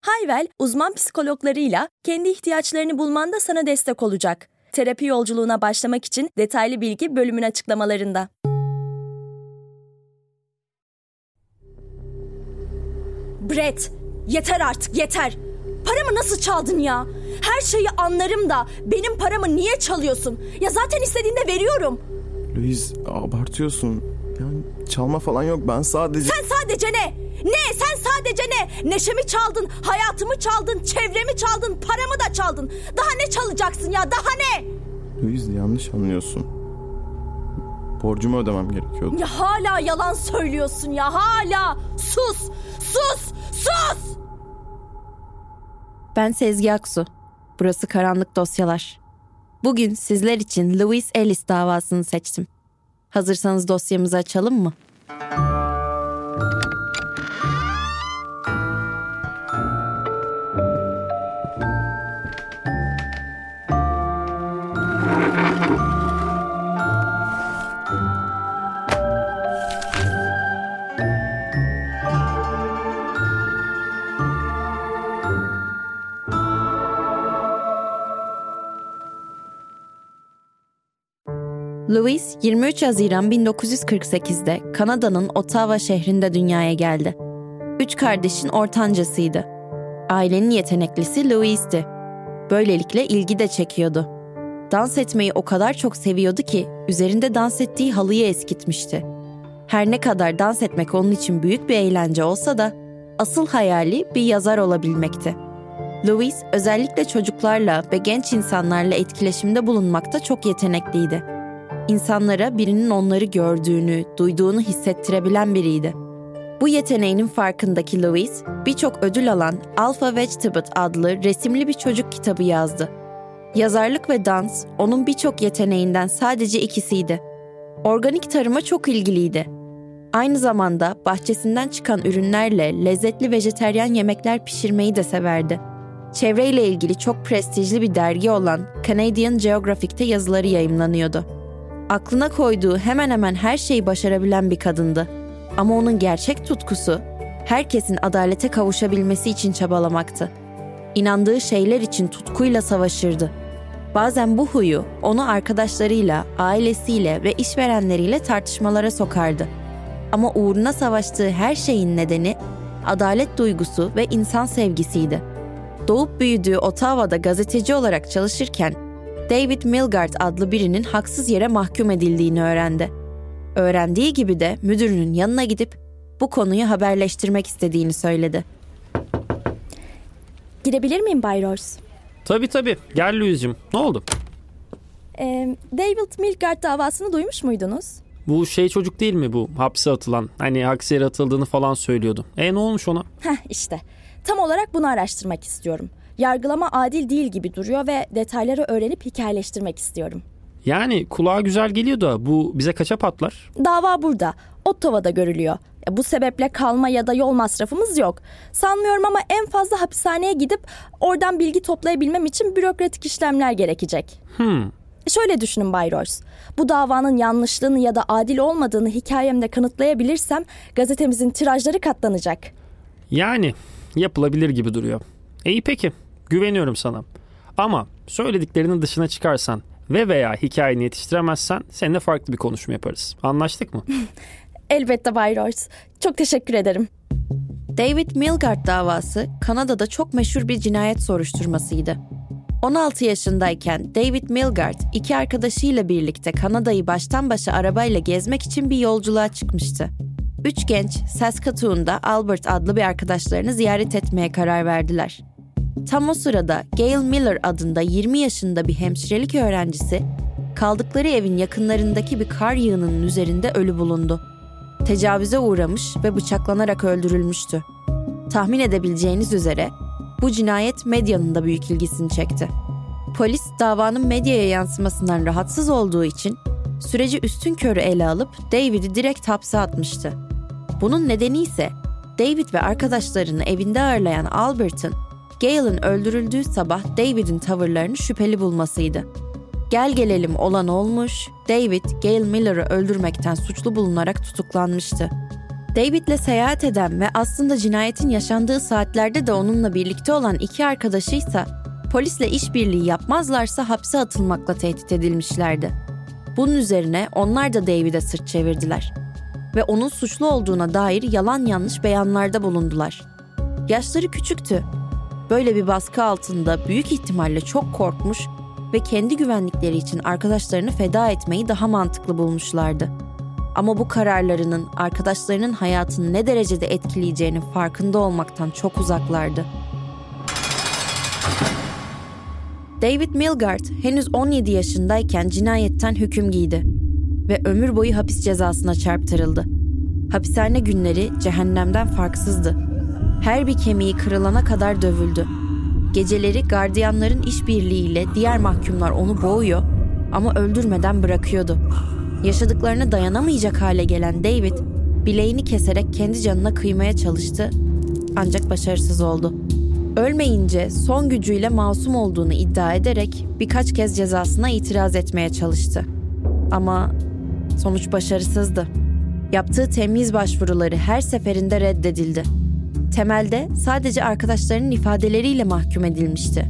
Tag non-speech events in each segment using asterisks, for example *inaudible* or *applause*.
Hayvel, uzman psikologlarıyla kendi ihtiyaçlarını bulmanda sana destek olacak. Terapi yolculuğuna başlamak için detaylı bilgi bölümün açıklamalarında. Brett, yeter artık yeter. Paramı nasıl çaldın ya? Her şeyi anlarım da benim paramı niye çalıyorsun? Ya zaten istediğinde veriyorum. Louise abartıyorsun. Yani çalma falan yok ben sadece... Sen sadece ne? Ne? Sen sadece ne? Neşemi çaldın, hayatımı çaldın, çevremi çaldın, paramı da çaldın. Daha ne çalacaksın ya? Daha ne? Louise yanlış anlıyorsun. Borcumu ödemem gerekiyordu. Ya hala yalan söylüyorsun ya hala. Sus! Sus! Sus! Ben Sezgi Aksu. Burası Karanlık Dosyalar. Bugün sizler için Louis Ellis davasını seçtim. Hazırsanız dosyamızı açalım mı? Louis 23 Haziran 1948'de Kanada'nın Ottawa şehrinde dünyaya geldi. Üç kardeşin ortancasıydı. Ailenin yeteneklisi Louis'ti. Böylelikle ilgi de çekiyordu. Dans etmeyi o kadar çok seviyordu ki üzerinde dans ettiği halıyı eskitmişti. Her ne kadar dans etmek onun için büyük bir eğlence olsa da asıl hayali bir yazar olabilmekti. Louis özellikle çocuklarla ve genç insanlarla etkileşimde bulunmakta çok yetenekliydi insanlara birinin onları gördüğünü, duyduğunu hissettirebilen biriydi. Bu yeteneğinin farkındaki Louis, birçok ödül alan Alpha Vegetable adlı resimli bir çocuk kitabı yazdı. Yazarlık ve dans onun birçok yeteneğinden sadece ikisiydi. Organik tarıma çok ilgiliydi. Aynı zamanda bahçesinden çıkan ürünlerle lezzetli vejeteryan yemekler pişirmeyi de severdi. Çevreyle ilgili çok prestijli bir dergi olan Canadian Geographic'te yazıları yayımlanıyordu aklına koyduğu hemen hemen her şeyi başarabilen bir kadındı. Ama onun gerçek tutkusu herkesin adalete kavuşabilmesi için çabalamaktı. İnandığı şeyler için tutkuyla savaşırdı. Bazen bu huyu onu arkadaşlarıyla, ailesiyle ve işverenleriyle tartışmalara sokardı. Ama uğruna savaştığı her şeyin nedeni adalet duygusu ve insan sevgisiydi. Doğup büyüdüğü Ottawa'da gazeteci olarak çalışırken David Milgard adlı birinin haksız yere mahkum edildiğini öğrendi. Öğrendiği gibi de müdürünün yanına gidip bu konuyu haberleştirmek istediğini söyledi. Girebilir miyim Bay Rose? Tabii tabii. Gel Louis'cim. Ne oldu? Ee, David Milgard davasını duymuş muydunuz? Bu şey çocuk değil mi bu hapse atılan? Hani hapse yere atıldığını falan söylüyordu. E ne olmuş ona? Heh işte. Tam olarak bunu araştırmak istiyorum yargılama adil değil gibi duruyor ve detayları öğrenip hikayeleştirmek istiyorum. Yani kulağa güzel geliyor da bu bize kaça patlar? Dava burada. Ottawa'da görülüyor. Bu sebeple kalma ya da yol masrafımız yok. Sanmıyorum ama en fazla hapishaneye gidip oradan bilgi toplayabilmem için bürokratik işlemler gerekecek. Hmm. Şöyle düşünün Bay Royce. Bu davanın yanlışlığını ya da adil olmadığını hikayemde kanıtlayabilirsem gazetemizin tirajları katlanacak. Yani yapılabilir gibi duruyor. İyi peki. Güveniyorum sana. Ama söylediklerinin dışına çıkarsan ve veya hikayeni yetiştiremezsen seninle farklı bir konuşma yaparız. Anlaştık mı? *laughs* Elbette Bay Royce. Çok teşekkür ederim. David Milgard davası Kanada'da çok meşhur bir cinayet soruşturmasıydı. 16 yaşındayken David Milgard iki arkadaşıyla birlikte Kanada'yı baştan başa arabayla gezmek için bir yolculuğa çıkmıştı. Üç genç Saskatoon'da Albert adlı bir arkadaşlarını ziyaret etmeye karar verdiler. Tam o sırada Gail Miller adında 20 yaşında bir hemşirelik öğrencisi kaldıkları evin yakınlarındaki bir kar yığınının üzerinde ölü bulundu. Tecavüze uğramış ve bıçaklanarak öldürülmüştü. Tahmin edebileceğiniz üzere bu cinayet medyanın da büyük ilgisini çekti. Polis davanın medyaya yansımasından rahatsız olduğu için süreci üstün körü ele alıp David'i direkt hapse atmıştı. Bunun nedeni ise David ve arkadaşlarını evinde ağırlayan Albert'ın Gale'ın öldürüldüğü sabah David'in tavırlarını şüpheli bulmasıydı. Gel gelelim olan olmuş, David Gail Miller'ı öldürmekten suçlu bulunarak tutuklanmıştı. David'le seyahat eden ve aslında cinayetin yaşandığı saatlerde de onunla birlikte olan iki arkadaşıysa polisle işbirliği yapmazlarsa hapse atılmakla tehdit edilmişlerdi. Bunun üzerine onlar da David'e sırt çevirdiler ve onun suçlu olduğuna dair yalan yanlış beyanlarda bulundular. Yaşları küçüktü. Böyle bir baskı altında büyük ihtimalle çok korkmuş ve kendi güvenlikleri için arkadaşlarını feda etmeyi daha mantıklı bulmuşlardı. Ama bu kararlarının arkadaşlarının hayatını ne derecede etkileyeceğinin farkında olmaktan çok uzaklardı. David Milgard henüz 17 yaşındayken cinayetten hüküm giydi ve ömür boyu hapis cezasına çarptırıldı. Hapishane günleri cehennemden farksızdı. Her bir kemiği kırılana kadar dövüldü. Geceleri gardiyanların işbirliğiyle diğer mahkumlar onu boğuyor ama öldürmeden bırakıyordu. Yaşadıklarına dayanamayacak hale gelen David, bileğini keserek kendi canına kıymaya çalıştı ancak başarısız oldu. Ölmeyince son gücüyle masum olduğunu iddia ederek birkaç kez cezasına itiraz etmeye çalıştı. Ama sonuç başarısızdı. Yaptığı temiz başvuruları her seferinde reddedildi. Temelde sadece arkadaşlarının ifadeleriyle mahkum edilmişti.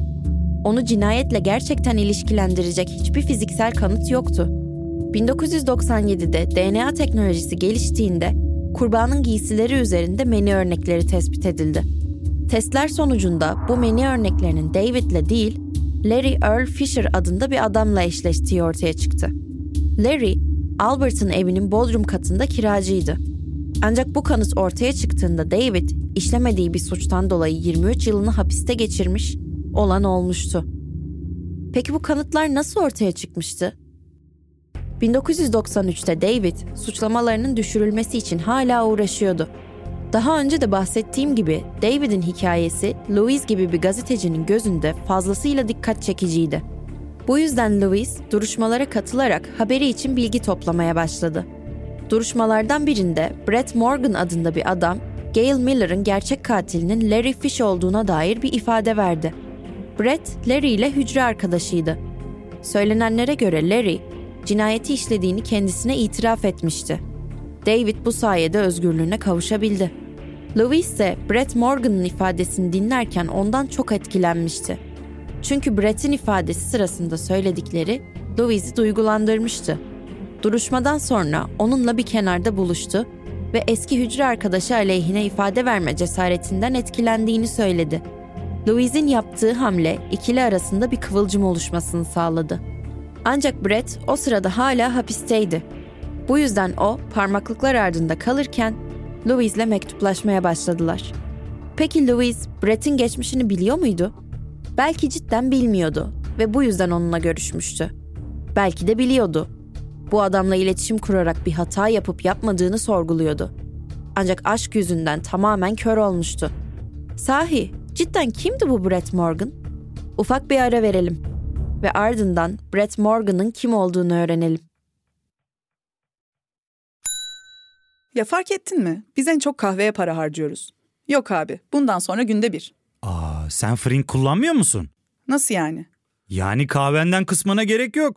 Onu cinayetle gerçekten ilişkilendirecek hiçbir fiziksel kanıt yoktu. 1997'de DNA teknolojisi geliştiğinde kurbanın giysileri üzerinde meni örnekleri tespit edildi. Testler sonucunda bu meni örneklerinin David'le değil, Larry Earl Fisher adında bir adamla eşleştiği ortaya çıktı. Larry, Albert'ın evinin bodrum katında kiracıydı. Ancak bu kanıt ortaya çıktığında David, işlemediği bir suçtan dolayı 23 yılını hapiste geçirmiş, olan olmuştu. Peki bu kanıtlar nasıl ortaya çıkmıştı? 1993'te David, suçlamalarının düşürülmesi için hala uğraşıyordu. Daha önce de bahsettiğim gibi David'in hikayesi Louis gibi bir gazetecinin gözünde fazlasıyla dikkat çekiciydi. Bu yüzden Louis duruşmalara katılarak haberi için bilgi toplamaya başladı. Duruşmalardan birinde Brett Morgan adında bir adam, Gail Miller'ın gerçek katilinin Larry Fish olduğuna dair bir ifade verdi. Brett, Larry ile hücre arkadaşıydı. Söylenenlere göre Larry, cinayeti işlediğini kendisine itiraf etmişti. David bu sayede özgürlüğüne kavuşabildi. Louis ise Brett Morgan'ın ifadesini dinlerken ondan çok etkilenmişti. Çünkü Brett'in ifadesi sırasında söyledikleri Louis'i duygulandırmıştı. Duruşmadan sonra onunla bir kenarda buluştu ve eski hücre arkadaşı aleyhine ifade verme cesaretinden etkilendiğini söyledi. Louis'in yaptığı hamle ikili arasında bir kıvılcım oluşmasını sağladı. Ancak Brett o sırada hala hapisteydi. Bu yüzden o parmaklıklar ardında kalırken Louis'le mektuplaşmaya başladılar. Peki Louis, Brett'in geçmişini biliyor muydu? Belki cidden bilmiyordu ve bu yüzden onunla görüşmüştü. Belki de biliyordu. Bu adamla iletişim kurarak bir hata yapıp yapmadığını sorguluyordu. Ancak aşk yüzünden tamamen kör olmuştu. Sahi, cidden kimdi bu Brett Morgan? Ufak bir ara verelim ve ardından Brett Morgan'ın kim olduğunu öğrenelim. Ya fark ettin mi? Biz en çok kahveye para harcıyoruz. Yok abi, bundan sonra günde bir. Aa, sen Frink kullanmıyor musun? Nasıl yani? Yani kahvenden kısmına gerek yok.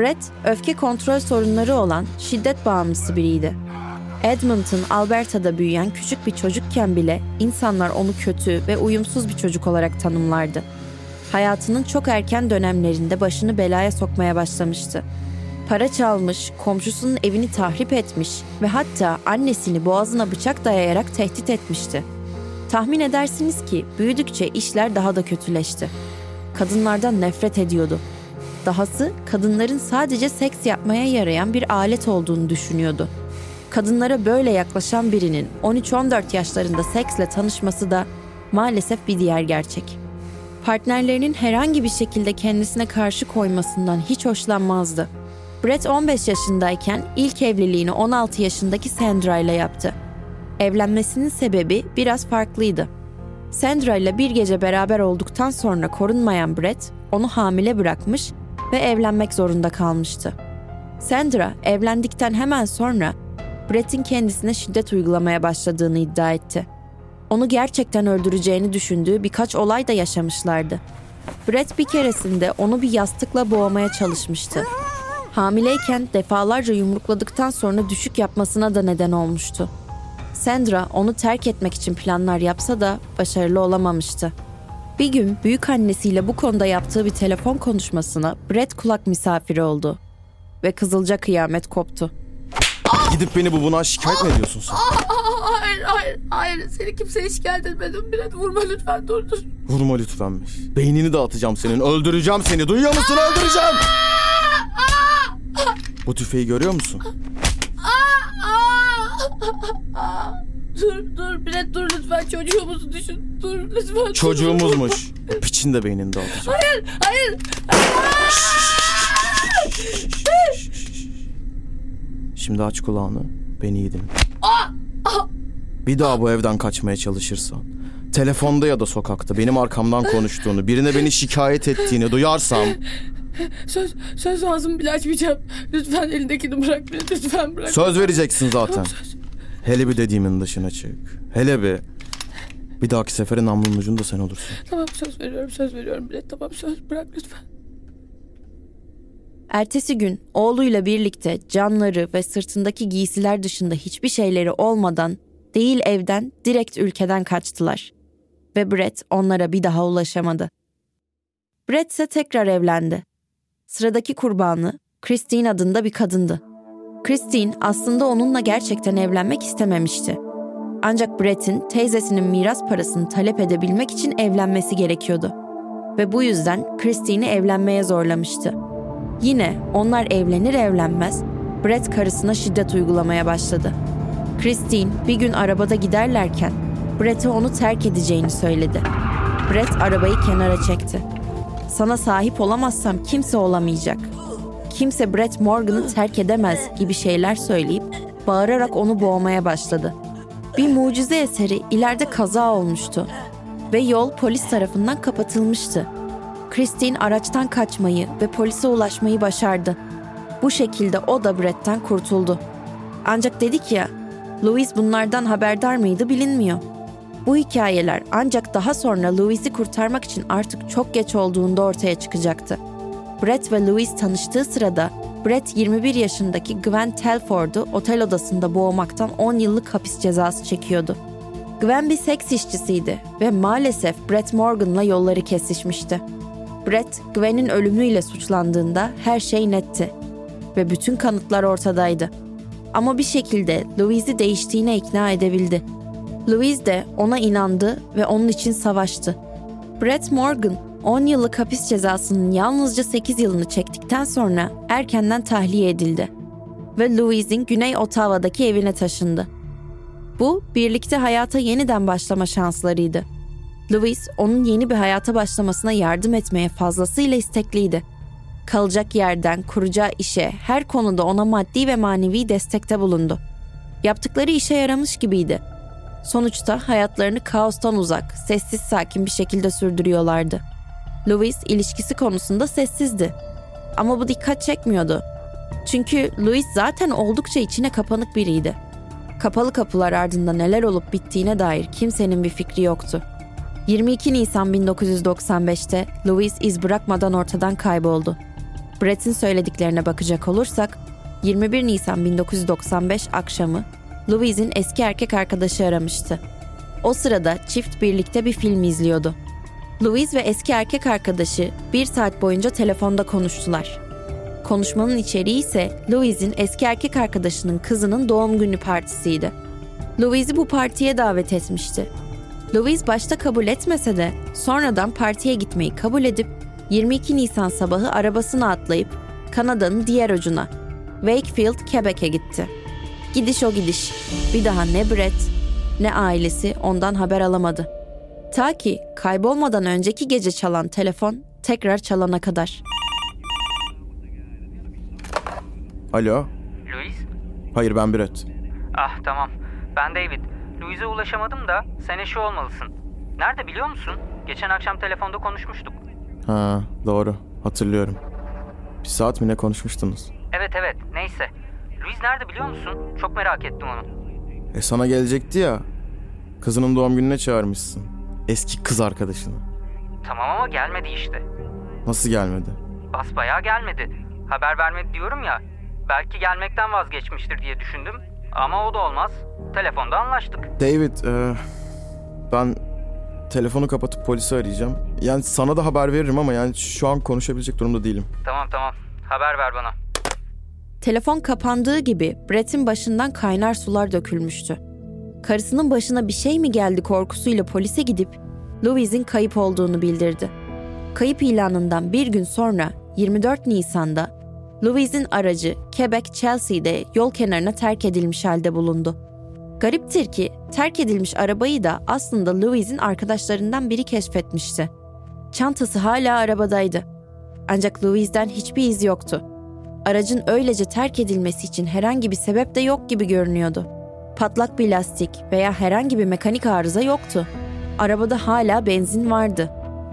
Brett, öfke kontrol sorunları olan şiddet bağımlısı biriydi. Edmonton, Alberta'da büyüyen küçük bir çocukken bile insanlar onu kötü ve uyumsuz bir çocuk olarak tanımlardı. Hayatının çok erken dönemlerinde başını belaya sokmaya başlamıştı. Para çalmış, komşusunun evini tahrip etmiş ve hatta annesini boğazına bıçak dayayarak tehdit etmişti. Tahmin edersiniz ki büyüdükçe işler daha da kötüleşti. Kadınlardan nefret ediyordu. Dahası kadınların sadece seks yapmaya yarayan bir alet olduğunu düşünüyordu. Kadınlara böyle yaklaşan birinin 13-14 yaşlarında seksle tanışması da maalesef bir diğer gerçek. Partnerlerinin herhangi bir şekilde kendisine karşı koymasından hiç hoşlanmazdı. Brett 15 yaşındayken ilk evliliğini 16 yaşındaki Sandra ile yaptı. Evlenmesinin sebebi biraz farklıydı. Sandra ile bir gece beraber olduktan sonra korunmayan Brett onu hamile bırakmış ve evlenmek zorunda kalmıştı. Sandra evlendikten hemen sonra Brett'in kendisine şiddet uygulamaya başladığını iddia etti. Onu gerçekten öldüreceğini düşündüğü birkaç olay da yaşamışlardı. Brett bir keresinde onu bir yastıkla boğmaya çalışmıştı. Hamileyken defalarca yumrukladıktan sonra düşük yapmasına da neden olmuştu. Sandra onu terk etmek için planlar yapsa da başarılı olamamıştı. Bir gün büyük annesiyle bu konuda yaptığı bir telefon konuşmasına Brett kulak misafiri oldu ve kızılca kıyamet koptu. Gidip beni bu buna şikayet mi ediyorsun sen? Hayır hayır hayır seni kimseye şikayet etmedim bile vurma lütfen dur dur. Vurma lütfenmiş. Beynini dağıtacağım senin. Öldüreceğim seni. Duyuyor musun? Öldüreceğim. Bu tüfeği görüyor musun? Dur dur bile dur lütfen çocuğumuzu düşün dur lütfen. Çocuğumuzmuş. *laughs* O piçin de beynini dağıtacağım. Hayır hayır. Şimdi aç kulağını. Beni iyi dinle. Bir daha bu evden kaçmaya çalışırsan, telefonda ya da sokakta benim arkamdan konuştuğunu, birine beni şikayet ettiğini duyarsam Söz söz ağzımı bile açmayacağım. Lütfen elindekini bırak lütfen bırak. söz vereceksin zaten. Tamam, söz. Hele bir dediğimin dışına çık. Hele bir. Bir dahaki sefere namlunun ucunda sen olursun. Tamam söz veriyorum söz veriyorum bile tamam söz bırak lütfen. Ertesi gün oğluyla birlikte canları ve sırtındaki giysiler dışında hiçbir şeyleri olmadan değil evden direkt ülkeden kaçtılar. Ve Brett onlara bir daha ulaşamadı. Brett ise tekrar evlendi. Sıradaki kurbanı Christine adında bir kadındı. Christine aslında onunla gerçekten evlenmek istememişti. Ancak Brett'in teyzesinin miras parasını talep edebilmek için evlenmesi gerekiyordu. Ve bu yüzden Christine'i evlenmeye zorlamıştı. Yine onlar evlenir evlenmez Brett karısına şiddet uygulamaya başladı. Christine bir gün arabada giderlerken Brett'e onu terk edeceğini söyledi. Brett arabayı kenara çekti. Sana sahip olamazsam kimse olamayacak. Kimse Brett Morgan'ı terk edemez gibi şeyler söyleyip bağırarak onu boğmaya başladı. Bir mucize eseri ileride kaza olmuştu ve yol polis tarafından kapatılmıştı. Christine araçtan kaçmayı ve polise ulaşmayı başardı. Bu şekilde o da Brett'ten kurtuldu. Ancak dedik ya, Louis bunlardan haberdar mıydı bilinmiyor. Bu hikayeler ancak daha sonra Louis'i kurtarmak için artık çok geç olduğunda ortaya çıkacaktı. Brett ve Louis tanıştığı sırada Brett 21 yaşındaki Gwen Telford'u otel odasında boğmaktan 10 yıllık hapis cezası çekiyordu. Gwen bir seks işçisiydi ve maalesef Brett Morgan'la yolları kesişmişti. Brett, Gwen'in ölümüyle suçlandığında her şey netti ve bütün kanıtlar ortadaydı. Ama bir şekilde Louise'i değiştiğine ikna edebildi. Louise de ona inandı ve onun için savaştı. Brett Morgan 10 yıllık hapis cezasının yalnızca 8 yılını çektikten sonra erkenden tahliye edildi ve Louise'in Güney Ottawa'daki evine taşındı. Bu birlikte hayata yeniden başlama şanslarıydı. Louise onun yeni bir hayata başlamasına yardım etmeye fazlasıyla istekliydi. Kalacak yerden kuracağı işe her konuda ona maddi ve manevi destekte bulundu. Yaptıkları işe yaramış gibiydi. Sonuçta hayatlarını kaostan uzak, sessiz sakin bir şekilde sürdürüyorlardı. Louis ilişkisi konusunda sessizdi. Ama bu dikkat çekmiyordu. Çünkü Louis zaten oldukça içine kapanık biriydi. Kapalı kapılar ardında neler olup bittiğine dair kimsenin bir fikri yoktu. 22 Nisan 1995'te Louis iz bırakmadan ortadan kayboldu. Brett'in söylediklerine bakacak olursak, 21 Nisan 1995 akşamı Louise'in eski erkek arkadaşı aramıştı. O sırada çift birlikte bir film izliyordu. Louise ve eski erkek arkadaşı bir saat boyunca telefonda konuştular. Konuşmanın içeriği ise Louise'in eski erkek arkadaşının kızının doğum günü partisiydi. Louise'i bu partiye davet etmişti. Louise başta kabul etmese de sonradan partiye gitmeyi kabul edip 22 Nisan sabahı arabasına atlayıp Kanada'nın diğer ucuna Wakefield, Quebec'e gitti. Gidiş o gidiş. Bir daha ne Brett ne ailesi ondan haber alamadı. Ta ki kaybolmadan önceki gece çalan telefon tekrar çalana kadar. Alo. Louis? Hayır ben Brett. Ah tamam. Ben David. Louis'e ulaşamadım da sen eşi olmalısın. Nerede biliyor musun? Geçen akşam telefonda konuşmuştuk. Ha doğru hatırlıyorum. Bir saat mi ne konuşmuştunuz? Evet evet neyse. Louis nerede biliyor musun? Çok merak ettim onu. E sana gelecekti ya. Kızının doğum gününe çağırmışsın. Eski kız arkadaşını. Tamam ama gelmedi işte. Nasıl gelmedi? Basbayağı gelmedi. Haber vermedi diyorum ya. Belki gelmekten vazgeçmiştir diye düşündüm. Ama o da olmaz. Telefonda anlaştık. David, e, ben telefonu kapatıp polisi arayacağım. Yani sana da haber veririm ama yani şu an konuşabilecek durumda değilim. Tamam tamam. Haber ver bana. Telefon kapandığı gibi Brett'in başından kaynar sular dökülmüştü. Karısının başına bir şey mi geldi korkusuyla polise gidip Louise'in kayıp olduğunu bildirdi. Kayıp ilanından bir gün sonra 24 Nisan'da Louise'in aracı Quebec Chelsea'de yol kenarına terk edilmiş halde bulundu. Gariptir ki terk edilmiş arabayı da aslında Louise'in arkadaşlarından biri keşfetmişti. Çantası hala arabadaydı. Ancak Louise'den hiçbir iz yoktu. Aracın öylece terk edilmesi için herhangi bir sebep de yok gibi görünüyordu. Patlak bir lastik veya herhangi bir mekanik arıza yoktu. Arabada hala benzin vardı.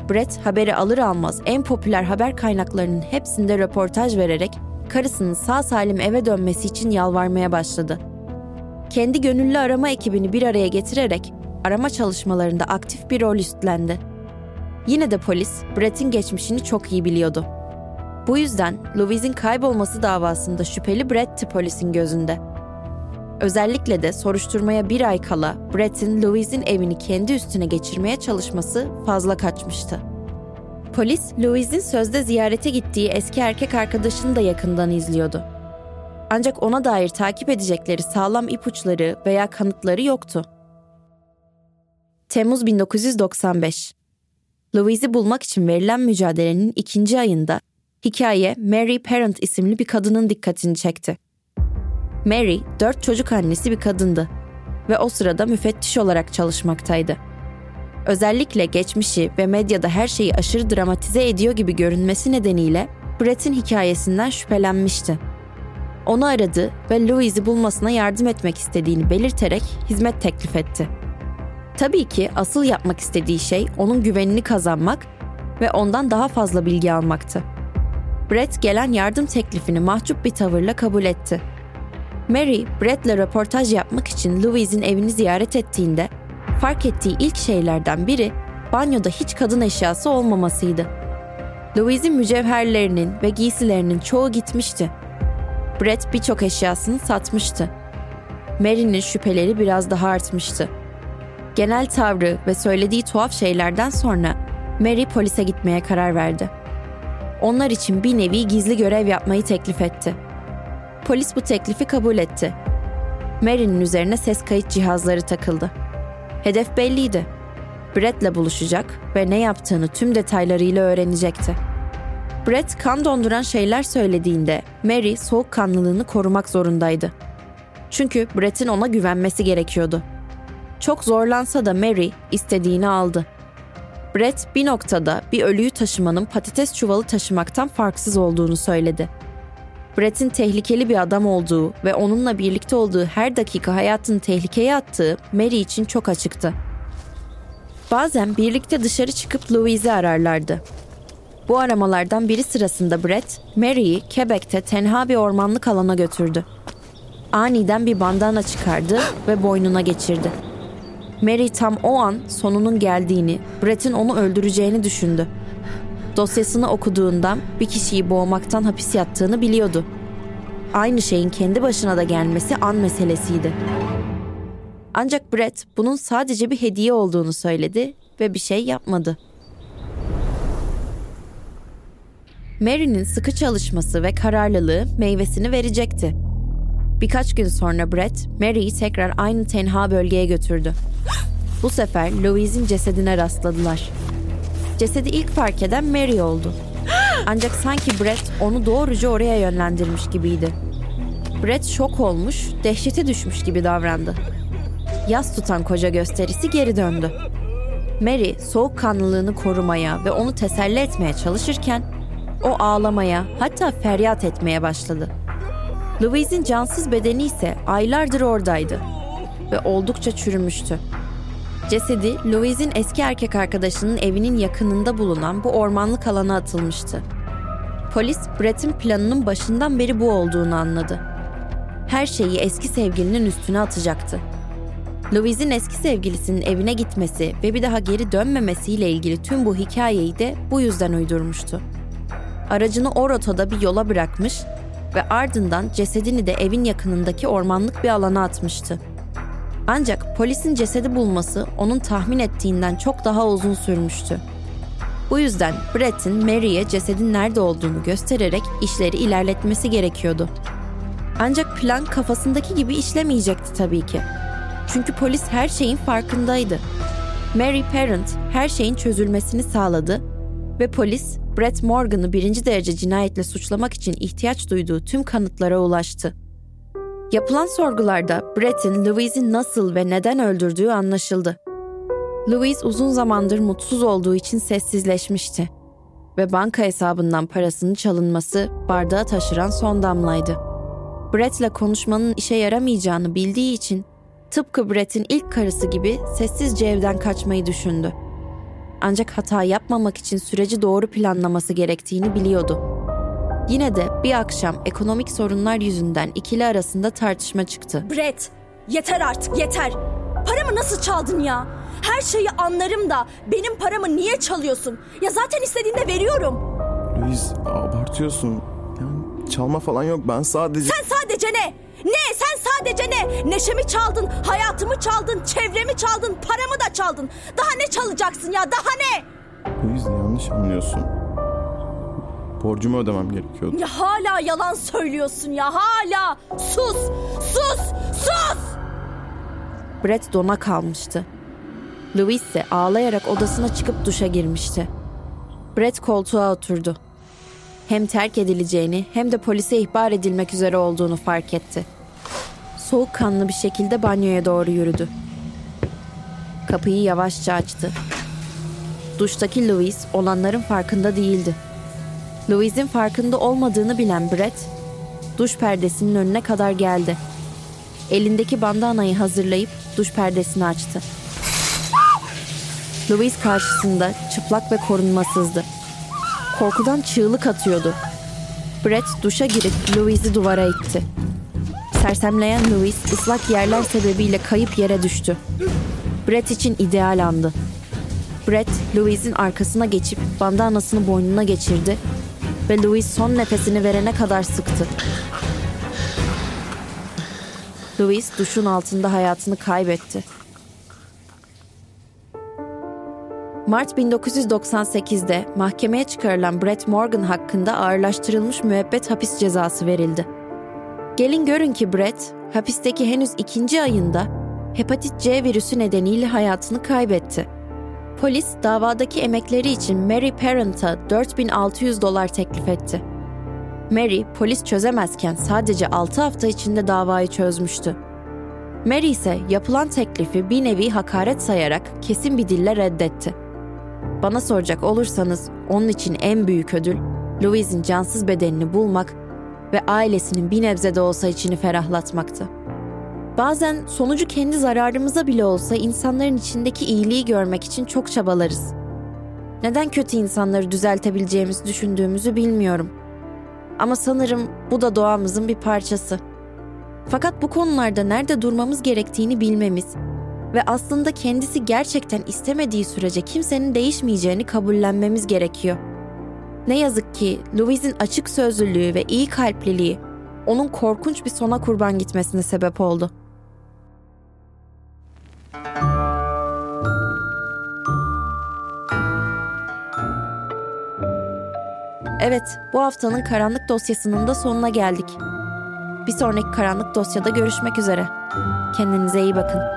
Brett haberi alır almaz en popüler haber kaynaklarının hepsinde röportaj vererek karısının sağ salim eve dönmesi için yalvarmaya başladı. Kendi gönüllü arama ekibini bir araya getirerek arama çalışmalarında aktif bir rol üstlendi. Yine de polis Brett'in geçmişini çok iyi biliyordu. Bu yüzden Louise'in kaybolması davasında şüpheli Brett'ti polisin gözünde. Özellikle de soruşturmaya bir ay kala Brett'in Louise'in evini kendi üstüne geçirmeye çalışması fazla kaçmıştı. Polis, Louise'in sözde ziyarete gittiği eski erkek arkadaşını da yakından izliyordu. Ancak ona dair takip edecekleri sağlam ipuçları veya kanıtları yoktu. Temmuz 1995 Louise'i bulmak için verilen mücadelenin ikinci ayında hikaye Mary Parent isimli bir kadının dikkatini çekti. Mary, dört çocuk annesi bir kadındı ve o sırada müfettiş olarak çalışmaktaydı. Özellikle geçmişi ve medyada her şeyi aşırı dramatize ediyor gibi görünmesi nedeniyle Brett'in hikayesinden şüphelenmişti. Onu aradı ve Louise'i bulmasına yardım etmek istediğini belirterek hizmet teklif etti. Tabii ki asıl yapmak istediği şey onun güvenini kazanmak ve ondan daha fazla bilgi almaktı. Brett gelen yardım teklifini mahcup bir tavırla kabul etti. Mary, Brett'le röportaj yapmak için Louise'in evini ziyaret ettiğinde fark ettiği ilk şeylerden biri banyoda hiç kadın eşyası olmamasıydı. Louise'in mücevherlerinin ve giysilerinin çoğu gitmişti. Brett birçok eşyasını satmıştı. Mary'nin şüpheleri biraz daha artmıştı. Genel tavrı ve söylediği tuhaf şeylerden sonra Mary polise gitmeye karar verdi. Onlar için bir nevi gizli görev yapmayı teklif etti. Polis bu teklifi kabul etti. Mary'nin üzerine ses kayıt cihazları takıldı. Hedef belliydi. Brett'le buluşacak ve ne yaptığını tüm detaylarıyla öğrenecekti. Brett kan donduran şeyler söylediğinde Mary soğukkanlılığını korumak zorundaydı. Çünkü Brett'in ona güvenmesi gerekiyordu. Çok zorlansa da Mary istediğini aldı. Brett bir noktada bir ölüyü taşımanın patates çuvalı taşımaktan farksız olduğunu söyledi. Brett'in tehlikeli bir adam olduğu ve onunla birlikte olduğu her dakika hayatını tehlikeye attığı Mary için çok açıktı. Bazen birlikte dışarı çıkıp Louise'i ararlardı. Bu aramalardan biri sırasında Brett, Mary'i Quebec'te tenha bir ormanlık alana götürdü. Aniden bir bandana çıkardı ve boynuna geçirdi. Mary tam o an sonunun geldiğini, Brett'in onu öldüreceğini düşündü. Dosyasını okuduğundan bir kişiyi boğmaktan hapis yattığını biliyordu. aynı şeyin kendi başına da gelmesi an meselesiydi. Ancak Brett bunun sadece bir hediye olduğunu söyledi ve bir şey yapmadı. Mary'nin sıkı çalışması ve kararlılığı meyvesini verecekti. Birkaç gün sonra Brett, Mary'i tekrar aynı tenha bölgeye götürdü. Bu sefer Louise'in cesedine rastladılar. Cesedi ilk fark eden Mary oldu. Ancak sanki Brett onu doğruca oraya yönlendirmiş gibiydi. Brett şok olmuş, dehşete düşmüş gibi davrandı. Yas tutan koca gösterisi geri döndü. Mary soğukkanlılığını korumaya ve onu teselli etmeye çalışırken o ağlamaya hatta feryat etmeye başladı. Louise'in cansız bedeni ise aylardır oradaydı ve oldukça çürümüştü. Cesedi Louise'in eski erkek arkadaşının evinin yakınında bulunan bu ormanlık alana atılmıştı. Polis Brett'in planının başından beri bu olduğunu anladı. Her şeyi eski sevgilinin üstüne atacaktı. Louise'in eski sevgilisinin evine gitmesi ve bir daha geri dönmemesiyle ilgili tüm bu hikayeyi de bu yüzden uydurmuştu. Aracını o rotada bir yola bırakmış ve ardından cesedini de evin yakınındaki ormanlık bir alana atmıştı. Ancak polisin cesedi bulması onun tahmin ettiğinden çok daha uzun sürmüştü. Bu yüzden Brett'in Mary'e cesedin nerede olduğunu göstererek işleri ilerletmesi gerekiyordu. Ancak plan kafasındaki gibi işlemeyecekti tabii ki. Çünkü polis her şeyin farkındaydı. Mary Parent her şeyin çözülmesini sağladı ve polis Brett Morgan'ı birinci derece cinayetle suçlamak için ihtiyaç duyduğu tüm kanıtlara ulaştı. Yapılan sorgularda Brett'in Louise'i nasıl ve neden öldürdüğü anlaşıldı. Louise uzun zamandır mutsuz olduğu için sessizleşmişti ve banka hesabından parasının çalınması bardağı taşıran son damlaydı. Brett'le konuşmanın işe yaramayacağını bildiği için tıpkı Brett'in ilk karısı gibi sessizce evden kaçmayı düşündü. Ancak hata yapmamak için süreci doğru planlaması gerektiğini biliyordu. Yine de bir akşam ekonomik sorunlar yüzünden ikili arasında tartışma çıktı. Brett, yeter artık yeter. Paramı nasıl çaldın ya? Her şeyi anlarım da benim paramı niye çalıyorsun? Ya zaten istediğinde veriyorum. Louise abartıyorsun. Yani çalma falan yok ben sadece... Sen sadece ne? Ne? Sen sadece ne? Neşemi çaldın, hayatımı çaldın, çevremi çaldın, paramı da çaldın. Daha ne çalacaksın ya? Daha ne? Louise yanlış anlıyorsun. Borcumu ödemem gerekiyordu. Ya hala yalan söylüyorsun ya hala. Sus! Sus! Sus! Brett dona kalmıştı. Louise ise ağlayarak odasına çıkıp duşa girmişti. Brett koltuğa oturdu. Hem terk edileceğini hem de polise ihbar edilmek üzere olduğunu fark etti. Soğukkanlı bir şekilde banyoya doğru yürüdü. Kapıyı yavaşça açtı. Duştaki Louise olanların farkında değildi. Louise'in farkında olmadığını bilen Brett, duş perdesinin önüne kadar geldi. Elindeki bandanayı hazırlayıp duş perdesini açtı. Louise karşısında çıplak ve korunmasızdı. Korkudan çığlık atıyordu. Brett duşa girip Louise'i duvara itti. Sersemleyen Louise ıslak yerler sebebiyle kayıp yere düştü. Brett için ideal andı. Brett, Louise'in arkasına geçip bandanasını boynuna geçirdi ve Louise son nefesini verene kadar sıktı. Louise duşun altında hayatını kaybetti. Mart 1998'de mahkemeye çıkarılan Brett Morgan hakkında ağırlaştırılmış müebbet hapis cezası verildi. Gelin görün ki Brett, hapisteki henüz ikinci ayında hepatit C virüsü nedeniyle hayatını kaybetti. Polis davadaki emekleri için Mary Parent'a 4600 dolar teklif etti. Mary polis çözemezken sadece 6 hafta içinde davayı çözmüştü. Mary ise yapılan teklifi bir nevi hakaret sayarak kesin bir dille reddetti. Bana soracak olursanız onun için en büyük ödül Louise'in cansız bedenini bulmak ve ailesinin bir nebze de olsa içini ferahlatmaktı. Bazen sonucu kendi zararımıza bile olsa insanların içindeki iyiliği görmek için çok çabalarız. Neden kötü insanları düzeltebileceğimizi düşündüğümüzü bilmiyorum. Ama sanırım bu da doğamızın bir parçası. Fakat bu konularda nerede durmamız gerektiğini bilmemiz ve aslında kendisi gerçekten istemediği sürece kimsenin değişmeyeceğini kabullenmemiz gerekiyor. Ne yazık ki Louise'in açık sözlülüğü ve iyi kalpliliği onun korkunç bir sona kurban gitmesine sebep oldu. Evet, bu haftanın karanlık dosyasının da sonuna geldik. Bir sonraki karanlık dosyada görüşmek üzere. Kendinize iyi bakın.